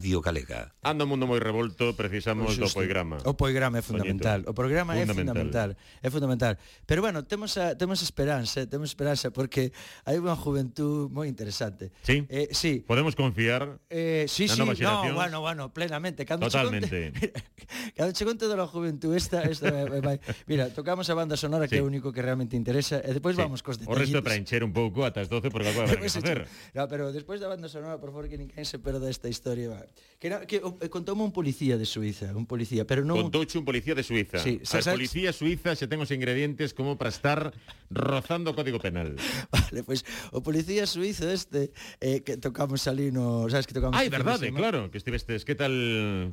Radio Galega. Anda o mundo moi revolto, precisamos Xusto. do poigrama. O poigrama é fundamental. O programa fundamental. é fundamental, é fundamental. Pero bueno, temos a, temos esperanza, temos esperanza porque hai unha juventud moi interesante. Sí. Eh, sí. Podemos confiar. Eh, sí, sí, no, bueno, bueno, plenamente. Cando Totalmente. Che conte, cando che conte da juventud esta, esta vai. Mira, tocamos a banda sonora sí. que é o único que realmente interesa e despois sí. vamos cos detalles. O resto para encher un pouco ata as 12 porque agora a facer. No, pero despois da banda sonora, por favor, que ninguén se perda esta historia. Va. Que, era, que oh, eh, contoume un policía de Suiza, un policía, pero non... Contouche un policía de Suiza. Sí, a sabes... policía suiza xe ten os ingredientes como para estar rozando o Código Penal. Vale, pois pues, o policía suizo este eh, que tocamos ali no... Sabes que tocamos... Ai, verdade, claro, que estivestes, que tal...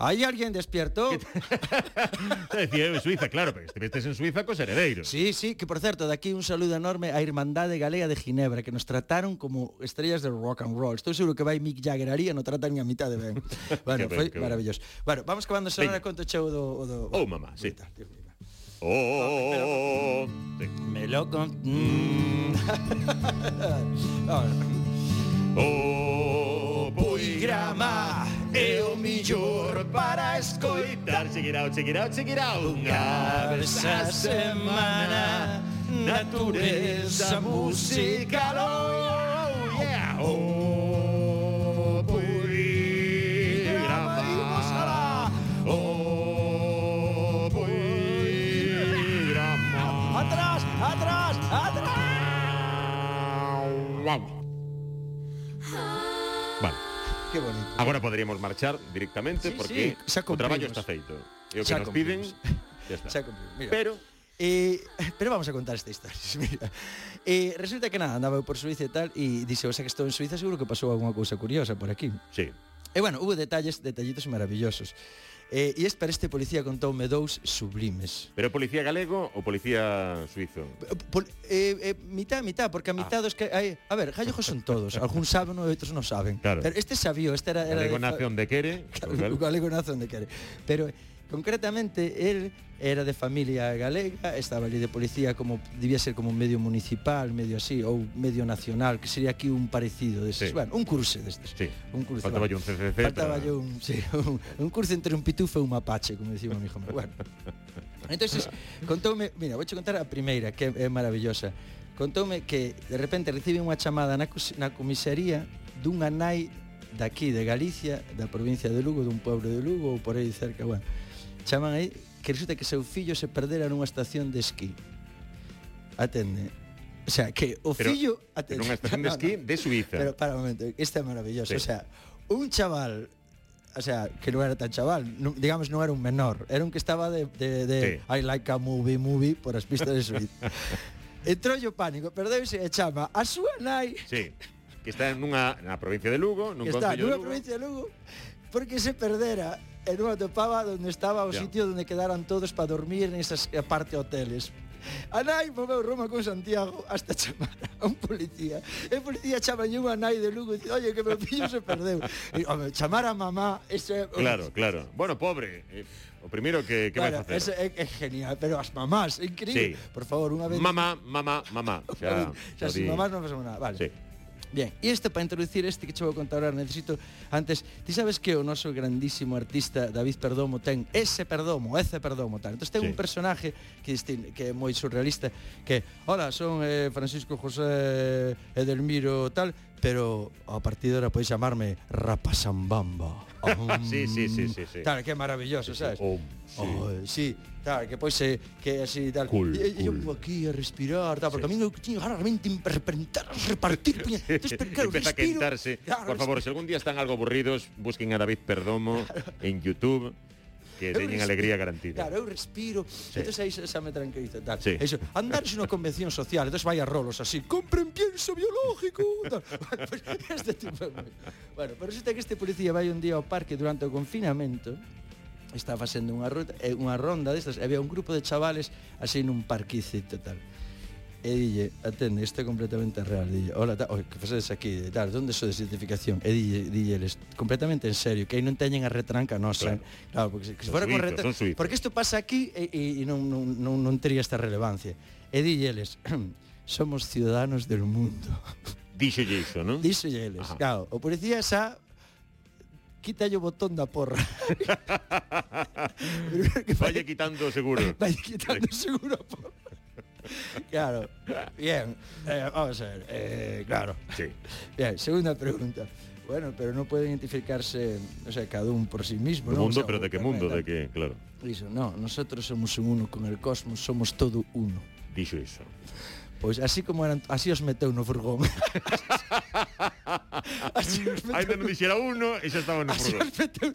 Hai alguén despierto? Decía, eu, Suiza, claro, pero estivestes en Suiza cos heredeiros. Sí, sí, que por certo, daqui un saludo enorme á Irmandade Galega de Ginebra, que nos trataron como estrellas de rock and roll. Estou seguro que vai Mick Jagger haría, no tratan a mitad de ben bueno, ben, foi maravilloso. Bueno, vamos acabando a sonar a conto cheo do... do... Oh, mamá, sí. Tal, tío, oh, oh, oh, oh, Me lo con... O poigrama é o millor para escoitar. Check it out, check it out, check it out. Unha vez a semana Natureza musical Oh, yeah, oh. Vale. Que bonito. Agora poderíamos marchar directamente sí, porque sí, o traballo está feito. E o que xa nos piden, ya está. Xa cumprimos. Mira. Pero Eh, pero vamos a contar esta historia Mira. Eh, Resulta que nada, andaba eu por Suiza e tal E dixe, o sea que estou en Suiza seguro que pasou alguna cousa curiosa por aquí Sí E bueno, hubo detalles, detallitos maravillosos Eh, e es para este policía contoume dous sublimes. Pero policía galego ou policía suizo? Eh, pol, eh, eh, mitad, mitad, porque a ah. mitad ah. dos que hai, a ver, gallegos son todos, algúns saben e outros non saben. Claro. Pero este sabío, este era, era galego nace onde quere. Claro, galego nace onde quere. Pero Concretamente, él era de familia galega, estaba ali de policía como debía ser como un medio municipal, medio así ou medio nacional, que sería aquí un parecido deses, sí. bueno, un curso destes. Sí. Un curso. Faltaba bueno, un CCC. Faltaba pero... un, sí, un, un curso entre un pitufo e un mapache, como dicimos mi hijo. Bueno. Entonces, contoume, mira, vouche contar a primeira, que é maravillosa. Contoume que de repente recibe unha chamada na, na comisaría dunha nai daqui de Galicia, da provincia de Lugo, dun pueblo de Lugo ou por aí cerca, bueno Chaman aí que resulta que seu fillo se perdera nunha estación de esquí. Atende. O sea, que o pero, fillo... Atende. unha estación de esquí no, no. de Suiza. Pero para un momento, este é maravilloso. Sí. O sea, un chaval o sea, que non era tan chaval, non, digamos non era un menor, era un que estaba de, de, de sí. I like a movie, movie, por as pistas de Suiza. Entrou o pánico, perdeuse e chama a súa nai. Sí, que está nunha na provincia de Lugo, nun que está nunha provincia de Lugo, porque se perdera e non atopaba onde estaba o sitio onde quedaran todos para dormir nesas parte hoteles. A nai moveu Roma con Santiago hasta chamar a un policía. E policía chama unha nai de Lugo e dice, oye, que meu fillo se perdeu. E, home, chamar a mamá, ese... Claro, claro. Bueno, pobre, eh, o primeiro que, que claro, vai facer? Ese é, é genial, pero as mamás, increíble. Sí. Por favor, unha vez... Mamá, mamá, mamá. Xa, xa, xa, xa si mamás non facemos nada. Vale. Sí. Bien, e este para introducir este que che vou contar ahora, necesito antes, ti sabes que o noso grandísimo artista David Perdomo ten ese Perdomo, ese Perdomo tal. Entonces ten sí. un personaje que distin, que é moi surrealista que, "Hola, son eh, Francisco José Edelmiro tal, pero a partir de ahora podéis chamarme Rapasambamba. Sí, sí, sí, sí, sí. Tal, que é maravilloso, sabes? Oh, sí. Oh, sí, tal, que pois se que así tal. Cool, eu cool. vou aquí a respirar, tal, porque Sí. a mí eu tiño ganas realmente de repartir. Entonces, claro, a quentarse. claro, Por favor, se algún día están algo aburridos, busquen a David Perdomo en YouTube, que eu teñen respiro, alegría garantida. Claro, eu respiro, sí. entonces aí xa me tranquiliza tal. Sí. Eso, andar unha convención social, entonces vai a rolos así, compren pienso biológico. tal. Bueno, pues, este tipo Bueno, pero resulta que este policía vai un día ao parque durante o confinamento, está facendo unha ruta, eh, unha ronda destas, había un grupo de chavales así nun parquicito tal e dille, atende, isto é completamente real, dille, hola, ta, oi, que facedes aquí, e tal, onde de certificación? E dille, dille, les, completamente en serio, que aí non teñen a retranca nosa, claro, claro porque se, se fora correcta, porque isto pasa aquí e, e non, non, non, non tería esta relevancia. E dille, les, somos ciudadanos del mundo. Díxolle iso, non? Díxolle eles, Ajá. claro, o policía xa quítalle o botón da porra. Vaya quitando seguro. Vaya quitando seguro a porra. claro. Bien. Eh, vamos a ver. Eh, claro. Sí. Bien, segunda pregunta. Bueno, pero no puede identificarse, o sea, cada uno por sí mismo. ¿no? mundo, o sea, pero ¿de qué mundo? ¿De qué? Claro. Iso, no, nosotros somos un uno con el cosmos, somos todo uno. Dixo iso. Pois así como eran, así os meteu no furgón. Ainda non dixera uno e xa estaba no programa.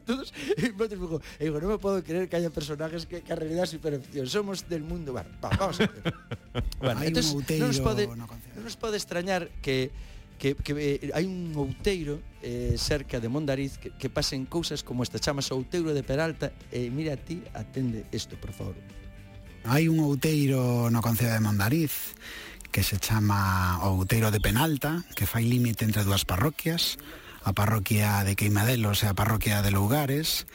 todos e e digo, non me podo creer que haya personajes que, que a realidad superficción. Somos del mundo. Bueno, va, vamos a ver. bueno, entonces, non nos pode, no non nos pode extrañar que que, que eh, hai un outeiro eh, cerca de Mondariz que, que pasen cousas como esta chamas outeiro de Peralta e eh, mira a ti atende isto por favor hai un outeiro no Concello de Mondariz que se chama Outeiro de Penalta, que fai límite entre dúas parroquias, a parroquia de Queimadelos e a parroquia de Lougares,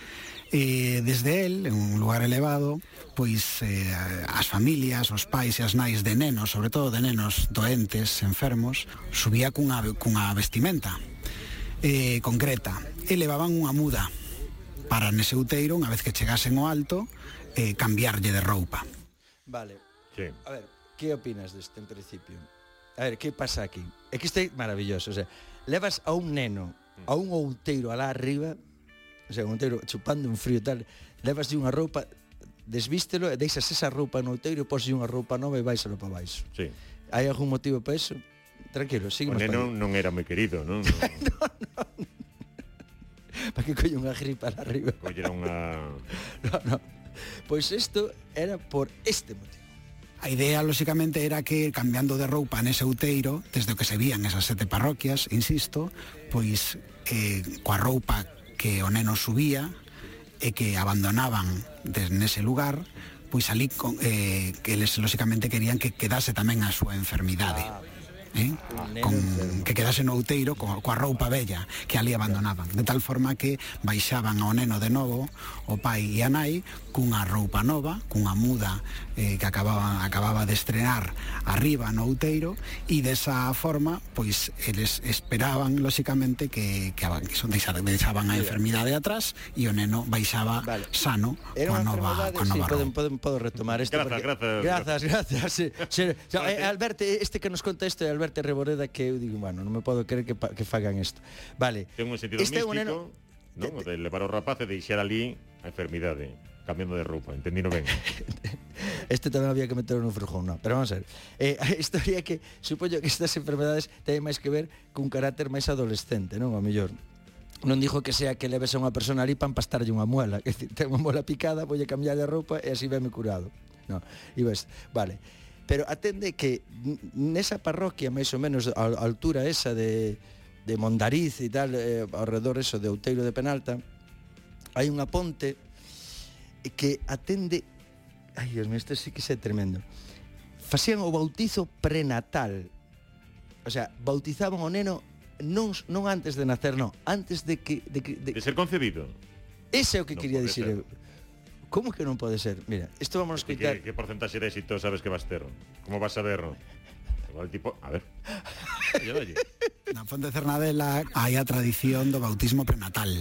e desde el, en un lugar elevado, pois eh, as familias, os pais e as nais de nenos, sobre todo de nenos doentes, enfermos, subía cunha, cunha vestimenta eh, concreta e levaban unha muda para nese outeiro, unha vez que chegasen ao alto, eh, cambiarlle de roupa. Vale. Sí. A ver, que opinas deste en principio? A ver, que pasa aquí? É que isto é maravilloso, o sea, levas a un neno, a un outeiro alá arriba, o sea, un outeiro chupando un frío tal, levas unha roupa, desvístelo e deixas esa roupa no outeiro e poses unha roupa nova e baixalo para baixo. Sí. Hai algún motivo para eso? Tranquilo, seguimos. O neno non era moi querido, non? No. Para que colle unha gripa alá arriba. Collera unha... no, no. Pois isto era por este motivo. A idea, lóxicamente, era que cambiando de roupa nese outeiro, desde o que se vían esas sete parroquias, insisto, pois eh, coa roupa que o neno subía e que abandonaban des, nese lugar, pois ali eh, que eles lóxicamente querían que quedase tamén a súa enfermidade. Ah, eh? con, que quedase no outeiro co, coa roupa bella que ali abandonaban de tal forma que baixaban ao neno de novo o pai e a nai cunha roupa nova, cunha muda eh, que acababa, acababa de estrenar arriba no outeiro e desa forma, pois eles esperaban lóxicamente que, que, que son deixaban, deixaban a enfermidade atrás e o neno baixaba vale. sano Era coa nova, coa nova sí, roupa poden, podo retomar isto gracias, porque, grazas, grazas, grazas, gracias. Sí, sí, sí, sí, eh, eh. Alberto, eh, este que nos conta isto, Alberto Alberto Reboreda que eu digo, bueno, non me podo creer que, que fagan isto. Vale. Ten un sentido este místico, neno... non? O de levar os rapaces de deixar ali a enfermidade cambiando de roupa, entendino ben. este tamén había que meter un frujón, no, pero vamos a ver. Eh, a historia que supoño que estas enfermedades teñen máis que ver cun carácter máis adolescente, non? A mellor non dixo que sea que leves a unha persona ali para empastarlle unha muela, que ten unha muela picada, voulle cambiar a roupa e así veme curado. No, ibas, vale pero atende que nesa parroquia máis ou menos a altura esa de, de Mondariz e tal, eh, redor eso de Outeiro de Penalta, hai unha ponte que atende Ai, Dios mío, isto sí que é tremendo. Facían o bautizo prenatal. O sea, bautizaban o neno non non antes de nacer, non, antes de que de, que, de... de ser concebido. Ese é o que no quería dicir. Ser. Como que non pode ser? Mira, isto vamos a escutar... Que, que porcentaxe de éxito sabes que vas ter? Como vas a ver? Igual tipo, a ver. Oye, oye. Na Fonte Cernadela hai a tradición do bautismo prenatal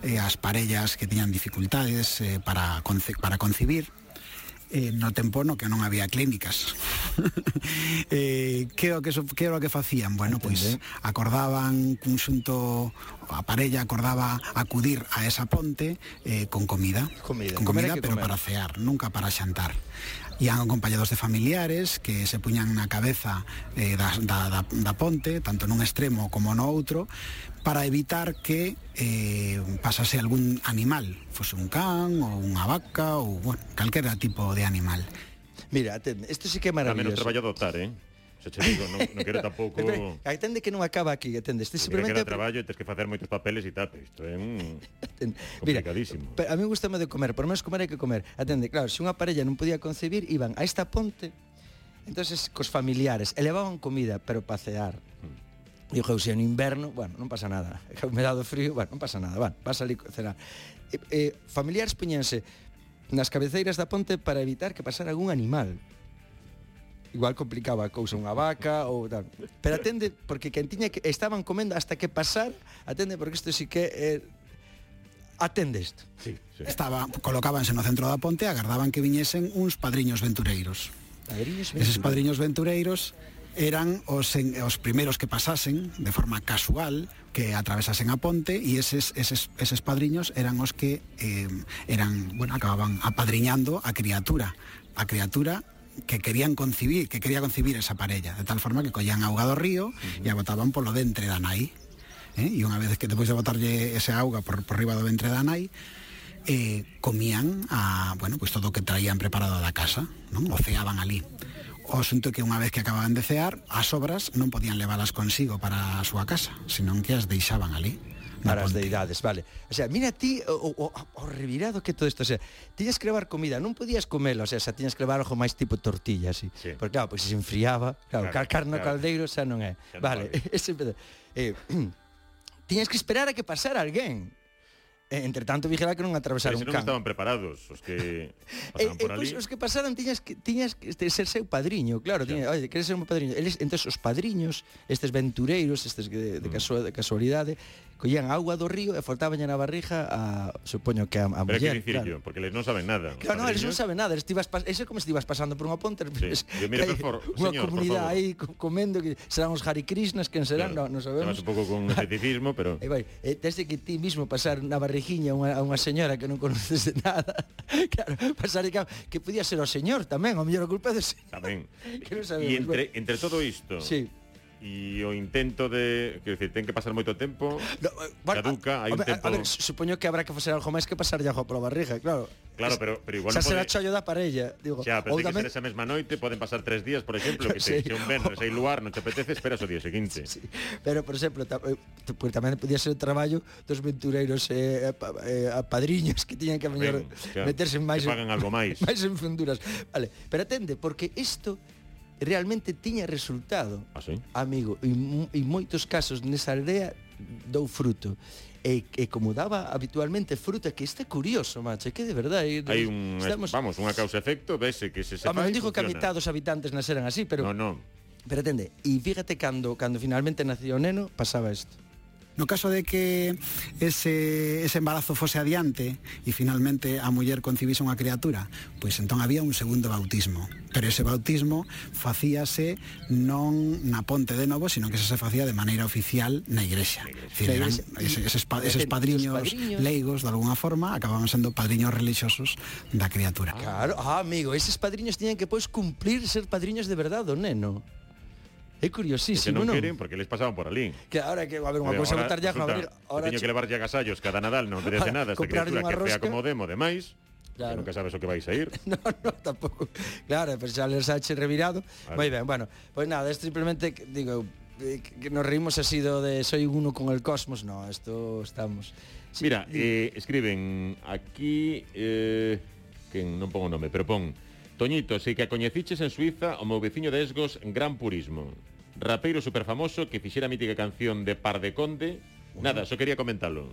eh, as parellas que tiñan dificultades eh, para, conce para concibir eh, no tempo no que non había clínicas eh, que, o que, so, que era o que facían? Bueno, pois pues, acordaban un xunto a parella acordaba acudir a esa ponte eh, con comida, comida. con comida, pero comer. para cear, nunca para xantar. Ian acompañados de familiares que se puñan na cabeza eh, da, da, da, da ponte, tanto nun extremo como no outro, para evitar que eh, pasase algún animal, fose un can ou unha vaca ou bueno, calquera tipo de animal. Mira, atende, isto sí que é maravilloso. Dá menos traballo adoptar, eh? Se che digo, non, non quero tampouco... Atende que non acaba aquí, atende. Este simplemente... Que traballo e tens que facer moitos papeles e tal, pero isto é un... complicadísimo. Mira, a mí gustame de comer, por menos comer hai que comer. Atende, claro, se unha parella non podía concebir, iban a esta ponte, entonces cos familiares, elevaban comida, pero pasear. Mm. Dijo se no inverno, bueno, non pasa nada. Me dado frío, bueno, non pasa nada, van, vas a a cenar. Eh, eh, familiares puñense, nas cabeceiras da ponte para evitar que pasara algún animal. Igual complicaba a cousa unha vaca ou tal. Pero atende, porque quen tiña que estaban comendo hasta que pasar, atende porque isto sí que é atende isto. Sí, sí. Estaba, colocábanse no centro da ponte, agardaban que viñesen uns padriños ventureiros. Padriños ventureiros. Eses padriños ventureiros eran os, en, os primeiros que pasasen de forma casual que atravesasen a ponte e eses, eses, eses padriños eran os que eh, eran, bueno, acababan apadriñando a criatura a criatura que querían concibir, que quería concibir esa parella, de tal forma que collían auga do río uh -huh. e a botaban polo ventre da nai. Eh? E unha vez que depois de botarlle ese auga por, por riba do ventre da nai, eh, comían a, bueno, pois pues todo o que traían preparado da casa, non? Oceaban ali. O asunto que unha vez que acababan de cear, as obras non podían levalas consigo para a súa casa, senón que as deixaban ali. Para as deidades, vale. O sea, mira ti o, o, o revirado que todo isto, o sea, tiñas que levar comida, non podías comela, o sea, xa tiñas que levar algo máis tipo tortilla, así. Sí. Porque claro, pois se enfriaba, claro, claro carne claro. caldeiro xa non é. Xa vale, ese eh, tiñas que esperar a que pasara alguén entre tanto vigilar que non atravesaron un can. non estaban preparados os que pasaban e, por e, ali. Os que pasaran tiñas que tiñas que ser seu padriño, claro, tiñas, oye, queres ser un padriño. Eles, entonces os padriños, estes ventureiros, estes de, de, mm. casual, de casualidade, collían agua do río e faltabanlle na barrixa a supoño que a, a Pero muller. Pero que dicir claro. yo, porque eles non saben nada. Claro, no, eles non saben nada, eles tivas eso como se estivas pasando por unha ponte, sí. yo, mire, por favor, unha señor, comunidade aí comendo que serán os Hare Krishnas, quen serán, claro. non no sabemos. Estamos un pouco con escepticismo, pero E vai, e desde que ti mismo pasar na barrijiña a unha, a unha señora que non conoces de nada. claro, pasar que, que podía ser o señor tamén, o mellor a culpa é do señor. Tamén. que non sabemos. E entre, entre todo isto, sí e o intento de, quero dicir, ten que pasar moito tempo, no, eh, bueno, caduca, hai un tempo... A ver, supoño que habrá que facer algo máis que pasar algo pola barriga, claro. Claro, pero, pero igual... Xa no pode... será chollo da parella, digo. Xa, pero ten tamén... que ser esa mesma noite, poden pasar tres días, por exemplo, que sí. se un venres hai lugar, non te apetece, esperas o día seguinte. Sí, pero, por exemplo, ta, eh, pues, tamén podía ser o traballo dos ventureiros eh, eh, a eh, padriños que tiñan que ben, meñor, meterse máis... Que pagan algo máis. máis en funduras. Vale, pero atende, porque isto realmente tiña resultado. ah, sí? amigo, en, en moitos casos nesa aldea dou fruto. E, e como daba habitualmente fruta que este curioso, macho, que de verdade eh, Hai un, estamos... vamos, unha causa efecto, vese que se sepa. Vamos, dijo que a mitad dos habitantes naceran así, pero No, no. Pero atende, e fíjate cando cando finalmente nació o neno, pasaba isto. No caso de que ese, ese embarazo fose adiante e finalmente a muller concibise unha criatura, pois entón había un segundo bautismo. Pero ese bautismo facíase non na ponte de novo, sino que se facía de maneira oficial na igrexa. Dicir, eran eses, eses, eses padriños leigos, de alguna forma, acababan sendo padriños religiosos da criatura. Ah, claro, ah, amigo, eses padriños tiñan que pois cumplir ser padriños de verdade, o neno. É curiosísimo, que non, non? queren porque les pasaban por ali. Que ahora que, a ver, unha cousa botar ya a abrir, ahora teño che... que ya agasallos cada Nadal, non merece nada esta criatura que rosca. fea como demo, demais. Claro. Nunca sabes o que vais a ir. no, no, tampouco. Claro, pero xa les hache revirado. Vale. Moi ben, bueno, pois pues nada, isto simplemente, digo, que nos reímos así do de soy uno con el cosmos, no, esto estamos. Sí, Mira, eh, escriben aquí eh, que non pongo nome, pero pon Toñito, sei que a coñeciches en Suiza o meu veciño de Esgos, gran purismo rapeiro superfamoso que fixera a mítica canción de Par de Conde. Bueno. Nada, só quería comentalo.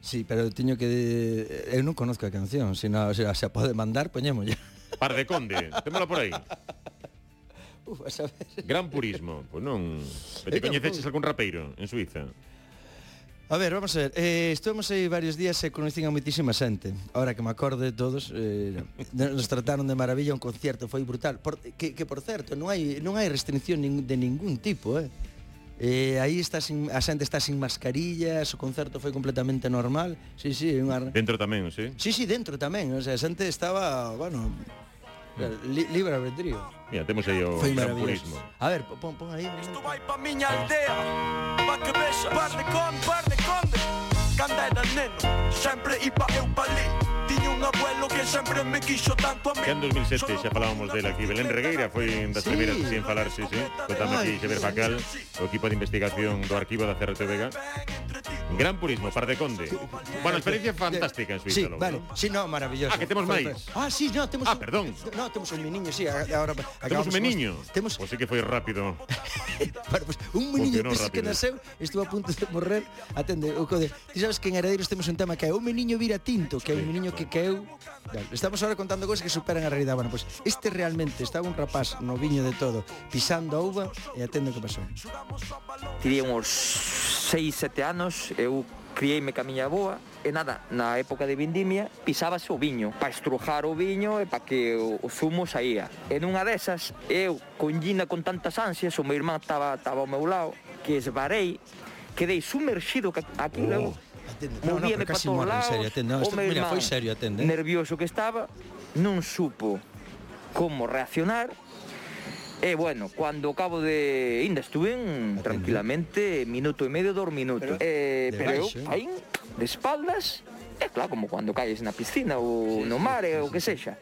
Sí, pero teño que... Eu non conozco a canción, sino, se, se a pode mandar, poñémolla. Par de Conde, témola por aí. Uf, a saber. Gran purismo, pois pues non... Pero te coñeceches algún rapeiro en Suiza? A ver, vamos a ver, eh, estuvemos aí varios días eh, e conocín a moitísima xente Ahora que me acordo de todos, eh, nos trataron de maravilla un concerto, foi brutal por, que, que por certo, non hai, non hai restricción nin, de ningún tipo, eh Eh, aí está sin, a xente está sin mascarillas, o concerto foi completamente normal. Sí, sí, unha... Dentro tamén, sí? Sí, sí, dentro tamén. O sea, a xente estaba, bueno, libre albedrío. Mira, te hemos ido al purismo. A ver, pon, ahí. Esto va para canda era neno Sempre iba eu pa lí Tiña un abuelo que sempre me quixo tanto a mí. Que en 2007 xa falábamos dela aquí Belén Regueira foi das sí. primeiras sin falar, sí, sí. Contame aquí Xever Facal O equipo de investigación do arquivo da CRT Vega. Gran purismo, par de conde. Bueno, experiencia fantástica en Suiza Sí, logo, vale, ¿no? sí, no, maravilloso. Ah, que temos máis Ah, sí, no, temos Ah, un... perdón. No, temos un meniño, sí, agora Temos un meniño. temos... Pois sí que foi rápido. Bueno, pues, Un meniño que, que nasceu Estuvo a punto de morrer Atende, o code Ti sabes que en Heredeiros temos un tema que é o meniño vira tinto, que é un meniño que caeu. Estamos agora contando cousas que superan a realidade. Bueno, pois pues, este realmente estaba un rapaz no viño de todo, pisando a uva e atendo que pasou. Tiría uns 6, 7 anos, eu crieime ca miña avoa e nada, na época de vendimia pisábase o viño para estrujar o viño e para que o, o zumo saía. E nunha desas, eu con Gina con tantas ansias, o meu irmán estaba, estaba ao meu lado, que esbarei, quedei sumerxido ca aquilo oh atende. No, no, pero casi morre, en serio, atende. No, isto, mira, foi serio, atende. Eh. Nervioso que estaba, non supo como reaccionar, E eh, bueno, cuando acabo de Inda estuve en, tranquilamente minuto e medio, dos minutos. Pero, eh, pero eu aí, de espaldas, é claro, como cuando caes na piscina ou sí, no mar, sí, sí, o que sexa.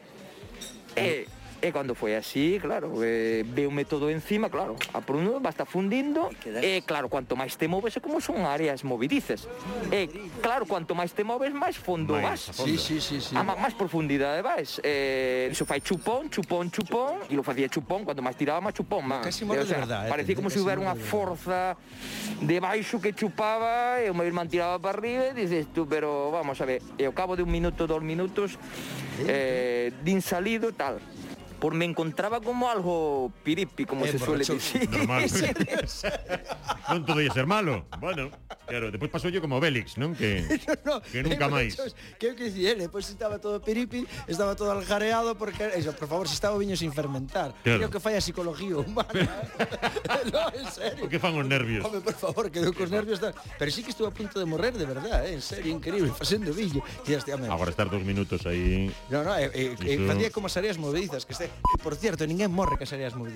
Sí. Eh, E cando foi así, claro, eh, veume todo encima, claro, a pruno basta fundindo, e eh, claro, cuanto máis te moves, é como son áreas movidices. E eh, claro, cuanto máis te moves, máis fondo máis, vas. Sí, sí, sí, sí. A máis profundidade vais. Eh, iso fai chupón, chupón, chupón, e lo facía chupón, cuando máis tiraba, máis chupón, máis. Casi moro eh, o de verdad. Parecía como se si houbera unha forza de baixo que chupaba, e o meu irmán tiraba para arriba, e dices tú, pero vamos a ver, e ao cabo de un minuto, dos minutos, eh, din salido, tal, por me encontraba como algo piripi, como Eh, se suele dicir. Normal. non todo ia ser malo. Bueno, Claro, depois yo como Bélix, non? Que, no, no, que nunca máis. Que que si ele, estaba todo peripi, estaba todo aljareado porque eso, por favor, se estaba viño sin fermentar. Claro. Creo que falla a psicología humana. Pero... no, en serio. O que fan os nervios. Home, por favor, quedou cos nervios. Da... Pero sí que estuvo a punto de morrer, de verdad, eh? en serio, increíble, facendo viño. Agora estar dos minutos aí... No, no, eh, eh, Iso... Eh, facía como as areas movedizas, que este... Por cierto, ninguén morre que as areas movedizas.